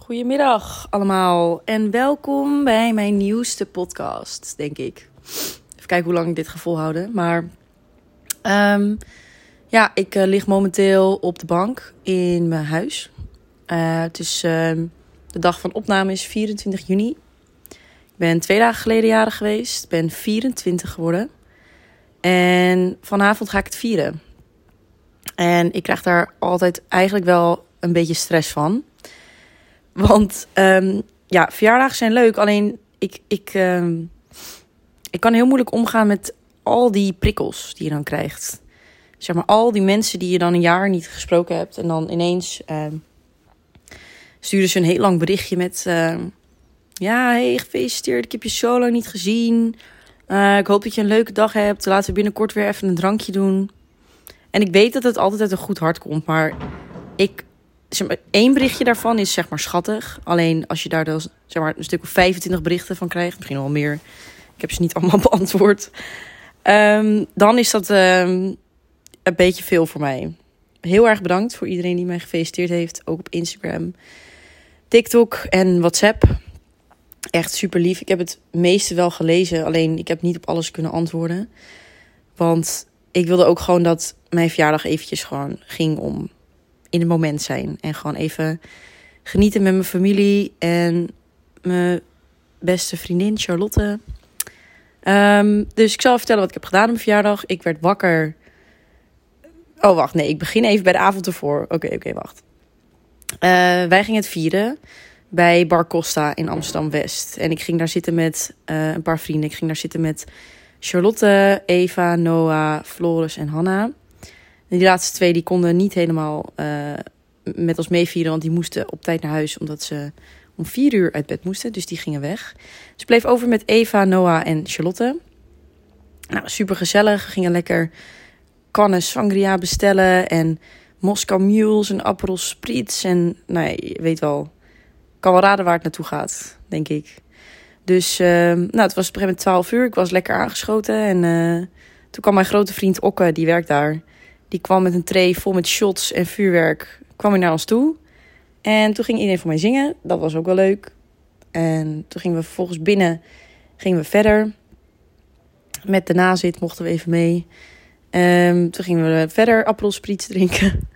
Goedemiddag allemaal en welkom bij mijn nieuwste podcast, denk ik. Even kijken hoe lang ik dit ga volhouden. Maar ehm, ja, ik uh, lig momenteel op de bank in mijn huis. Uh, het is ehm, de dag van opname is 24 juni. Ik ben twee dagen geleden jarig geweest. Ik ben 24 geworden. En vanavond ga ik het vieren. En ik krijg daar altijd eigenlijk wel een beetje stress van. Want um, ja, verjaardagen zijn leuk. Alleen ik, ik, um, ik kan heel moeilijk omgaan met al die prikkels die je dan krijgt. Zeg maar, al die mensen die je dan een jaar niet gesproken hebt. En dan ineens um, sturen ze een heel lang berichtje met... ja, hey, gefeliciteerd. Ik heb je zo lang niet gezien. Uh, ik hoop dat je een leuke dag hebt. Laten we binnenkort weer even een drankje doen. En ik weet dat het altijd uit een goed hart komt. Maar ik zeg berichtje daarvan is zeg maar schattig. Alleen als je daar dus, zeg maar, een stuk of 25 berichten van krijgt, misschien wel meer. Ik heb ze niet allemaal beantwoord. Um, dan is dat um, een beetje veel voor mij. Heel erg bedankt voor iedereen die mij gefeliciteerd heeft. Ook op Instagram, TikTok en WhatsApp. Echt super lief. Ik heb het meeste wel gelezen. Alleen ik heb niet op alles kunnen antwoorden. Want ik wilde ook gewoon dat mijn verjaardag eventjes gewoon ging om in het moment zijn. En gewoon even genieten met mijn familie en mijn beste vriendin Charlotte. Um, dus ik zal vertellen wat ik heb gedaan op mijn verjaardag. Ik werd wakker. Oh, wacht. Nee, ik begin even bij de avond ervoor. Oké, oké, wacht. Uh, wij gingen het vieren bij Bar Costa in Amsterdam-West. En ik ging daar zitten met uh, een paar vrienden. Ik ging daar zitten met Charlotte, Eva, Noah, Floris en Hanna. Die laatste twee die konden niet helemaal uh, met ons meevieren, want die moesten op tijd naar huis omdat ze om vier uur uit bed moesten. Dus die gingen weg. Dus bleef over met Eva, Noah en Charlotte. Nou, super gezellig. Gingen lekker kannen sangria bestellen en Moscow Mules en Aperol Spritz. En nou ja, je weet wel, kan wel raden waar het naartoe gaat, denk ik. Dus uh, nou, het was op een gegeven moment 12 uur. Ik was lekker aangeschoten. En uh, toen kwam mijn grote vriend Okke, die werkt daar. Die kwam met een tray vol met shots en vuurwerk. Kwam hij naar ons toe. En toen ging iedereen voor mij zingen. Dat was ook wel leuk. En toen gingen we vervolgens binnen. Gingen we verder. Met de nazit mochten we even mee. Um, toen gingen we verder appelspriets drinken.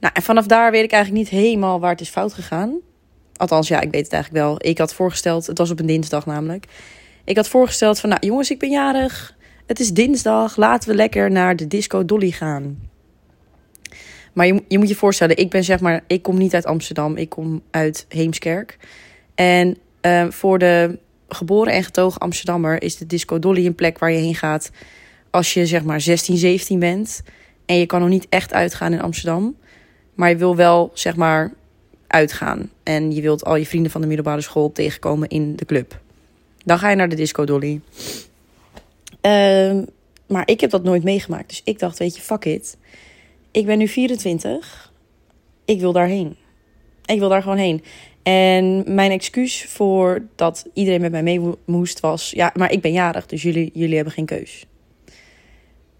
Nou, en vanaf daar weet ik eigenlijk niet helemaal waar het is fout gegaan. Althans, ja, ik weet het eigenlijk wel. Ik had voorgesteld, het was op een dinsdag namelijk. Ik had voorgesteld van, nou jongens, ik ben jarig. Het is dinsdag, laten we lekker naar de Disco Dolly gaan. Maar je, je moet je voorstellen, ik ben zeg maar, ik kom niet uit Amsterdam, ik kom uit Heemskerk. En uh, voor de geboren en getogen Amsterdammer is de Disco Dolly een plek waar je heen gaat als je zeg maar 16, 17 bent. En je kan nog niet echt uitgaan in Amsterdam. Maar je wil wel zeg maar uitgaan. En je wilt al je vrienden van de middelbare school tegenkomen in de club. Dan ga je naar de Disco Dolly. Uh, maar ik heb dat nooit meegemaakt. Dus ik dacht, weet je, fuck it. Ik ben nu 24. Ik wil daarheen. Ik wil daar gewoon heen. En mijn excuus voor dat iedereen met mij mee moest was... Ja, maar ik ben jarig, dus jullie, jullie hebben geen keus.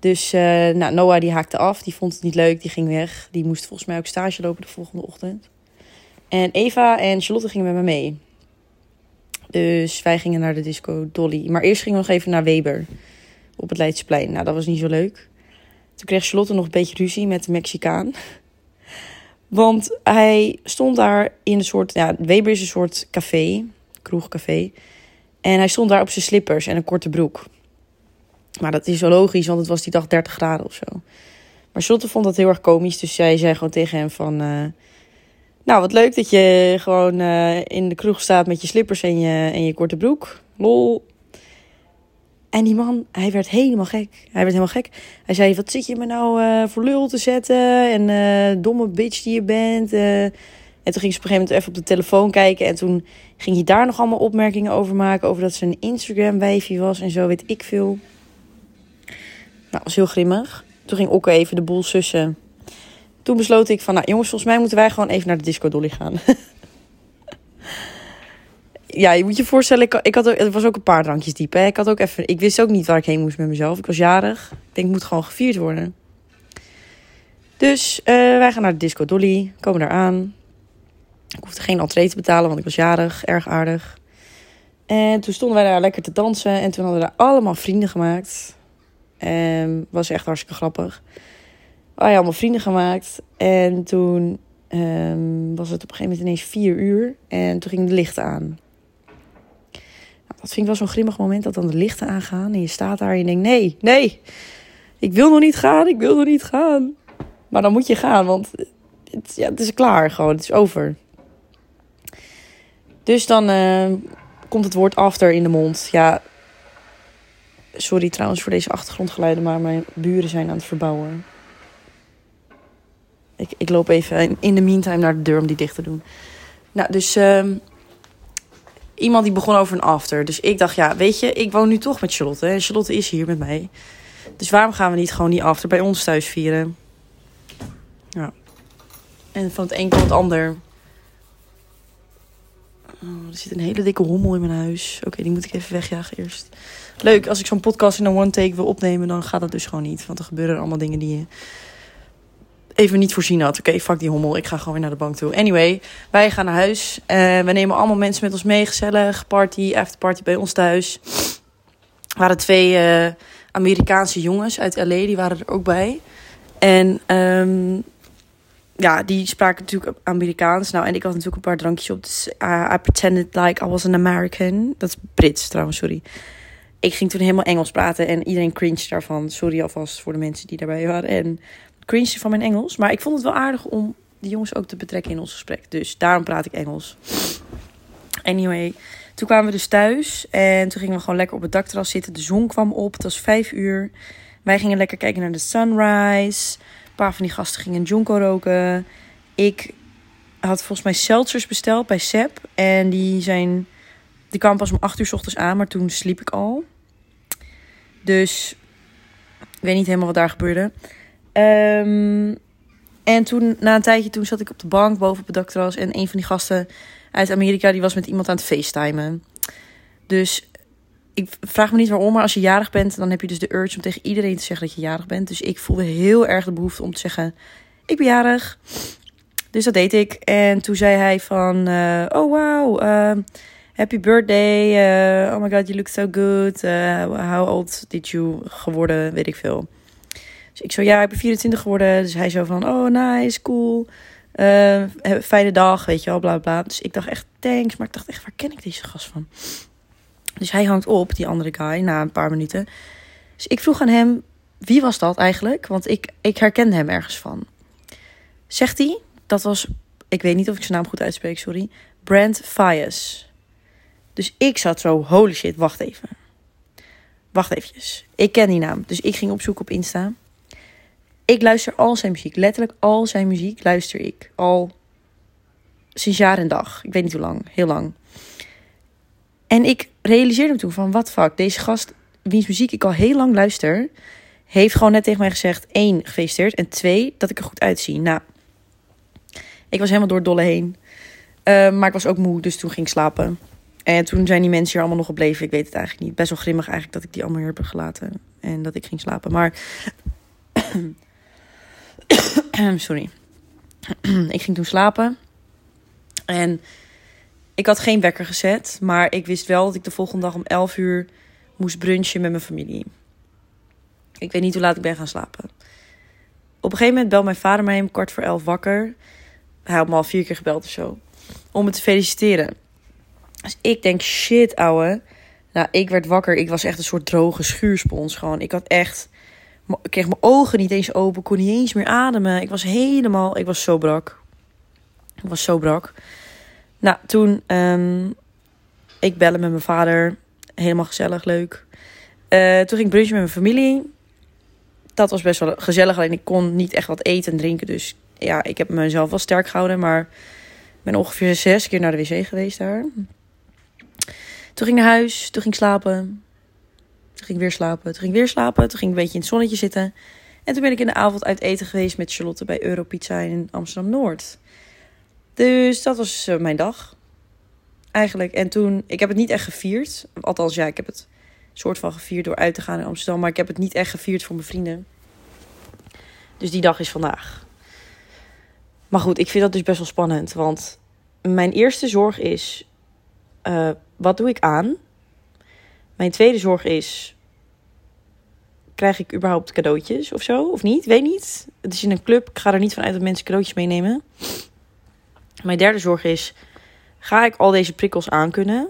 Dus uh, nou, Noah die haakte af. Die vond het niet leuk. Die ging weg. Die moest volgens mij ook stage lopen de volgende ochtend. En Eva en Charlotte gingen met me mee. Dus wij gingen naar de disco Dolly. Maar eerst gingen we nog even naar Weber op het Leidseplein. Nou, dat was niet zo leuk. Toen kreeg Charlotte nog een beetje ruzie met de Mexicaan. Want hij stond daar in een soort... Ja, Weber is een soort café, kroegcafé. En hij stond daar op zijn slippers en een korte broek. Maar dat is zo logisch, want het was die dag 30 graden of zo. Maar Charlotte vond dat heel erg komisch. Dus zij zei gewoon tegen hem van... Uh, nou, wat leuk dat je gewoon uh, in de kroeg staat met je slippers en je, en je korte broek. Lol. En die man, hij werd helemaal gek. Hij werd helemaal gek. Hij zei, wat zit je me nou uh, voor lul te zetten? En uh, domme bitch die je bent. En toen ging ze op een gegeven moment even op de telefoon kijken. En toen ging hij daar nog allemaal opmerkingen over maken. Over dat ze een Instagram-wijfje was en zo, weet ik veel. Nou, was heel grimmig. Toen ging ook even de boel sussen. Toen besloot ik van, nou jongens, volgens mij moeten wij gewoon even naar de Disco Dolly gaan. ja, je moet je voorstellen, ik, ik had, het was ook een paar drankjes diep. Hè. Ik, had ook even, ik wist ook niet waar ik heen moest met mezelf. Ik was jarig. Ik denk, moet gewoon gevierd worden. Dus uh, wij gaan naar de Disco Dolly, komen daar aan. Ik hoefde geen entree te betalen, want ik was jarig. Erg aardig. En toen stonden wij daar lekker te dansen. En toen hadden we daar allemaal vrienden gemaakt. En was echt hartstikke grappig. We hadden allemaal vrienden gemaakt. En toen ehm, was het op een gegeven moment ineens vier uur. En toen gingen de lichten aan. Nou, dat vind ik wel zo'n grimmig moment dat dan de lichten aangaan. En je staat daar en je denkt, nee, nee. Ik wil nog niet gaan, ik wil nog niet gaan. Maar dan moet je gaan, want het, ja, het is klaar gewoon. Het is over. Dus dan uh, komt het woord after in de mond. Ja, sorry trouwens voor deze achtergrondgeluiden, maar mijn buren zijn aan het verbouwen. Ik, ik loop even in de meantime naar de deur om die dicht te doen. Nou, dus uh, iemand die begon over een after. Dus ik dacht, ja, weet je, ik woon nu toch met Charlotte. En Charlotte is hier met mij. Dus waarom gaan we niet gewoon die after bij ons thuis vieren? Ja. En van het een tot het ander. Oh, er zit een hele dikke hommel in mijn huis. Oké, die moet ik even wegjagen eerst. Leuk, als ik zo'n podcast in een one take wil opnemen, dan gaat dat dus gewoon niet. Want er gebeuren allemaal dingen die je even niet voorzien had. Oké, fuck die hommel. Ik ga gewoon weer naar de bank toe. Anyway, wij gaan naar huis. Uh, we nemen allemaal mensen met ons mee. Gezellig. Party, afterparty bij ons thuis. Er waren twee uh, Amerikaanse jongens uit LA. Die waren er ook bij. En um, ja, die spraken natuurlijk Amerikaans. Nou, en ik had natuurlijk een paar drankjes op. Dus uh, I pretended like I was an American. Dat is Brits trouwens, sorry. Ik ging toen helemaal Engels praten en iedereen cringe daarvan. Sorry alvast voor de mensen die daarbij waren. En cringe van mijn Engels. Maar ik vond het wel aardig om die jongens ook te betrekken in ons gesprek. Dus daarom praat ik Engels. Anyway, toen kwamen we dus thuis. En toen gingen we gewoon lekker op het dakterras zitten. De zon kwam op. Het was vijf uur. Wij gingen lekker kijken naar de sunrise. Een paar van die gasten gingen jonko roken. Ik had volgens mij seltzers besteld bij Sep. En die zijn... Die kwamen pas om acht uur s ochtends aan. Maar toen sliep ik al. Dus... Ik weet niet helemaal wat daar gebeurde. Um, en toen, na een tijdje, toen zat ik op de bank boven op het dakterras. En een van die gasten uit Amerika, die was met iemand aan het facetimen. Dus ik vraag me niet waarom, maar als je jarig bent, dan heb je dus de urge om tegen iedereen te zeggen dat je jarig bent. Dus ik voelde heel erg de behoefte om te zeggen, ik ben jarig. Dus dat deed ik. En toen zei hij van, uh, oh wow, uh, happy birthday. Uh, oh my god, you look so good. how old did you geworden, weet ik veel. Dus ik zo, ja, ik ben 24 geworden. Dus hij zo van, oh nice, cool. Uh, fijne dag, weet je wel, bla bla. Dus ik dacht echt, thanks. Maar ik dacht echt, waar ken ik deze gast van? Dus hij hangt op, die andere guy, na een paar minuten. Dus ik vroeg aan hem, wie was dat eigenlijk? Want ik, ik herkende hem ergens van. Zegt hij, dat was, ik weet niet of ik zijn naam goed uitspreek, sorry. Brent Fias. Dus ik zat zo, holy shit, wacht even. Wacht eventjes. Ik ken die naam. Dus ik ging opzoeken op Insta. Ik luister al zijn muziek. Letterlijk al zijn muziek luister ik. Al sinds jaar en dag. Ik weet niet hoe lang. Heel lang. En ik realiseerde me toen van, wat fuck. Deze gast, wiens muziek ik al heel lang luister... heeft gewoon net tegen mij gezegd... één, gefeliciteerd. En twee, dat ik er goed uitzie. Nou, ik was helemaal door het dolle heen. Uh, maar ik was ook moe, dus toen ging ik slapen. En toen zijn die mensen hier allemaal nog gebleven. Ik weet het eigenlijk niet. Best wel grimmig eigenlijk dat ik die allemaal hier heb gelaten. En dat ik ging slapen. Maar Sorry. ik ging toen slapen. En ik had geen wekker gezet. Maar ik wist wel dat ik de volgende dag om 11 uur moest brunchen met mijn familie. Ik weet niet hoe laat ik ben gaan slapen. Op een gegeven moment belt mijn vader mij om kwart voor elf wakker. Hij had me al vier keer gebeld of zo. Om me te feliciteren. Dus ik denk, shit, ouwe. Nou, ik werd wakker. Ik was echt een soort droge schuurspons. Gewoon. Ik had echt ik kreeg mijn ogen niet eens open, kon niet eens meer ademen. Ik was helemaal, ik was zo brak. Ik was zo brak. Nou, toen, um, ik bellen met mijn vader. Helemaal gezellig, leuk. Uh, toen ging ik brunchen met mijn familie. Dat was best wel gezellig, alleen ik kon niet echt wat eten en drinken. Dus ja, ik heb mezelf wel sterk gehouden. Maar ik ben ongeveer zes keer naar de wc geweest daar. Toen ging ik naar huis, toen ging ik slapen. Ging ik weer slapen. Toen ging ik weer slapen. Toen ging ik een beetje in het zonnetje zitten. En toen ben ik in de avond uit eten geweest met Charlotte bij Europizza in Amsterdam Noord. Dus dat was eh, mijn dag. Eigenlijk. En toen, ik heb het niet echt gevierd. Althans, ja, ik heb het soort van gevierd door uit te gaan in Amsterdam. Maar ik heb het niet echt gevierd voor mijn vrienden. Dus die dag is vandaag. Maar goed, ik vind dat dus best wel spannend. Want mijn eerste zorg is: uh, wat doe ik aan? Mijn tweede zorg is: krijg ik überhaupt cadeautjes of zo? Of niet? Weet niet. Het is in een club. Ik ga er niet van uit dat mensen cadeautjes meenemen. Mijn derde zorg is: ga ik al deze prikkels aankunnen?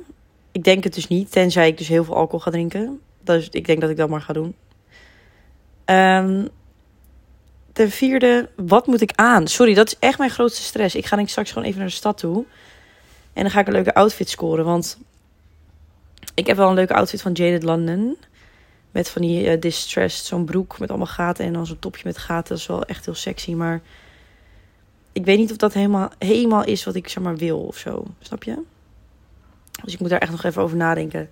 Ik denk het dus niet, tenzij ik dus heel veel alcohol ga drinken. Dus ik denk dat ik dat maar ga doen. Um, ten vierde, wat moet ik aan? Sorry, dat is echt mijn grootste stress. Ik ga denk straks gewoon even naar de stad toe. En dan ga ik een leuke outfit scoren. Want ik heb wel een leuke outfit van Jaded London. Met van die uh, distressed, zo'n broek met allemaal gaten. En dan zo'n topje met gaten. Dat is wel echt heel sexy. Maar ik weet niet of dat helemaal, helemaal is wat ik zeg maar wil of zo. Snap je? Dus ik moet daar echt nog even over nadenken.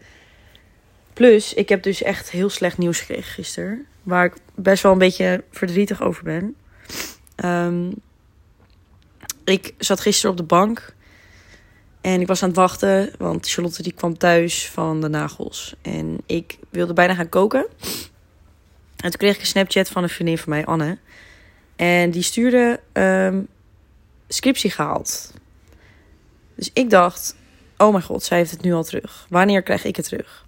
Plus, ik heb dus echt heel slecht nieuws gekregen gisteren. Waar ik best wel een beetje verdrietig over ben. Um, ik zat gisteren op de bank. En ik was aan het wachten, want Charlotte die kwam thuis van de nagels. En ik wilde bijna gaan koken. En toen kreeg ik een Snapchat van een vriendin van mij, Anne. En die stuurde um, scriptie gehaald. Dus ik dacht, oh mijn god, zij heeft het nu al terug. Wanneer krijg ik het terug?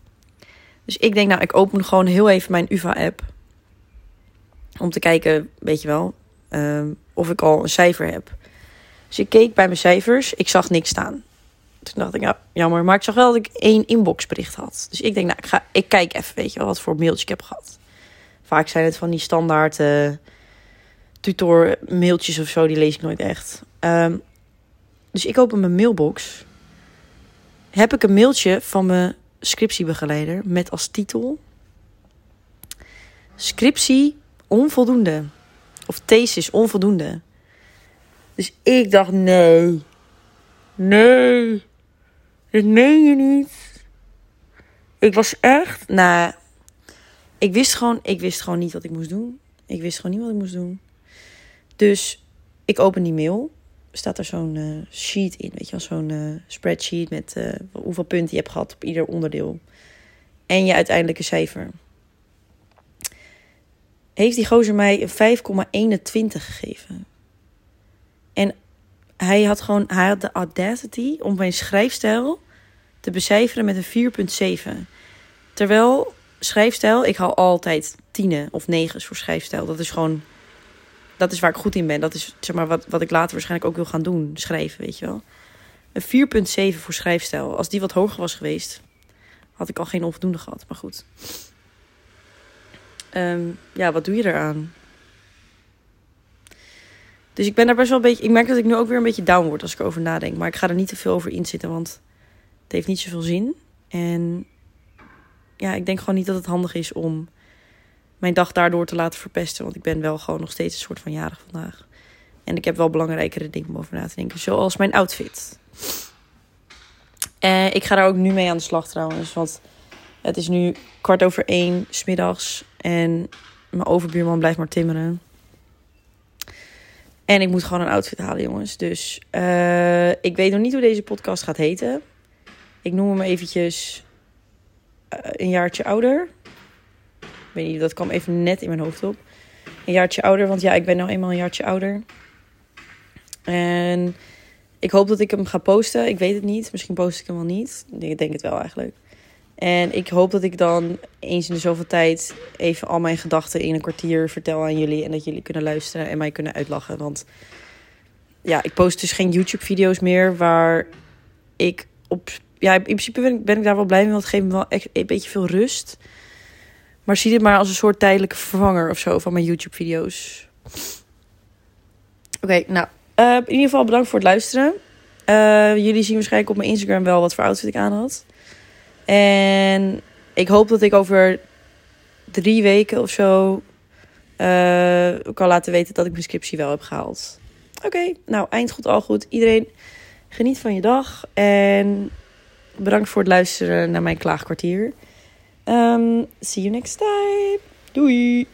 Dus ik denk, nou, ik open gewoon heel even mijn UvA-app. Om te kijken, weet je wel, um, of ik al een cijfer heb. Dus ik keek bij mijn cijfers. Ik zag niks staan. Toen dacht ik, ja, jammer. Maar ik zag wel dat ik één inboxbericht had. Dus ik denk, nou, ik, ga, ik kijk even, weet je wel, wat voor mailtje ik heb gehad. Vaak zijn het van die standaard uh, tutor mailtjes of zo. Die lees ik nooit echt. Um, dus ik open mijn mailbox. Heb ik een mailtje van mijn scriptiebegeleider met als titel... Scriptie onvoldoende. Of thesis onvoldoende. Dus ik dacht, nee. Nee. Dit meen je niet. Ik was echt, nou, ik wist gewoon, ik wist gewoon niet wat ik moest doen. Ik wist gewoon niet wat ik moest doen. Dus ik open die mail. Staat er zo'n uh, sheet in, weet je zo'n uh, spreadsheet met uh, hoeveel punten je hebt gehad op ieder onderdeel. En je uiteindelijke cijfer heeft die gozer mij een 5,21 gegeven. En hij had gewoon hij had de audacity om mijn schrijfstijl te becijferen met een 4,7. Terwijl schrijfstijl, ik haal altijd tienen of negens voor schrijfstijl. Dat is gewoon, dat is waar ik goed in ben. Dat is zeg maar wat, wat ik later waarschijnlijk ook wil gaan doen, schrijven, weet je wel. Een 4,7 voor schrijfstijl. Als die wat hoger was geweest, had ik al geen onvoldoende gehad. Maar goed. Um, ja, wat doe je eraan? Dus ik ben daar best wel een beetje. Ik merk dat ik nu ook weer een beetje down word als ik over nadenk. Maar ik ga er niet te veel over inzitten, want het heeft niet zoveel zin. En ja, ik denk gewoon niet dat het handig is om mijn dag daardoor te laten verpesten. Want ik ben wel gewoon nog steeds een soort van jarig vandaag. En ik heb wel belangrijkere dingen om over na te denken. Zoals mijn outfit. En ik ga daar ook nu mee aan de slag trouwens. Want het is nu kwart over één smiddags. En mijn overbuurman blijft maar timmeren. En ik moet gewoon een outfit halen, jongens. Dus uh, ik weet nog niet hoe deze podcast gaat heten. Ik noem hem eventjes uh, een jaartje ouder. Ik weet niet, dat kwam even net in mijn hoofd op. Een jaartje ouder, want ja, ik ben nou eenmaal een jaartje ouder. En ik hoop dat ik hem ga posten. Ik weet het niet. Misschien post ik hem wel niet. Ik denk het wel eigenlijk. En ik hoop dat ik dan eens in de zoveel tijd even al mijn gedachten in een kwartier vertel aan jullie. En dat jullie kunnen luisteren en mij kunnen uitlachen. Want ja, ik post dus geen YouTube-video's meer waar ik op. Ja, in principe ben ik, ben ik daar wel blij mee, want het geeft me wel echt een beetje veel rust. Maar zie dit maar als een soort tijdelijke vervanger of zo van mijn YouTube-video's. Oké, nou, uh, in ieder geval bedankt voor het luisteren. Uh, jullie zien waarschijnlijk op mijn Instagram wel wat voor outfit ik aan had. En ik hoop dat ik over drie weken of zo uh, kan laten weten dat ik mijn scriptie wel heb gehaald. Oké, nou, eind goed, al goed. Iedereen geniet van je dag. En bedankt voor het luisteren naar mijn klaagkwartier. Um, see you next time. Doei!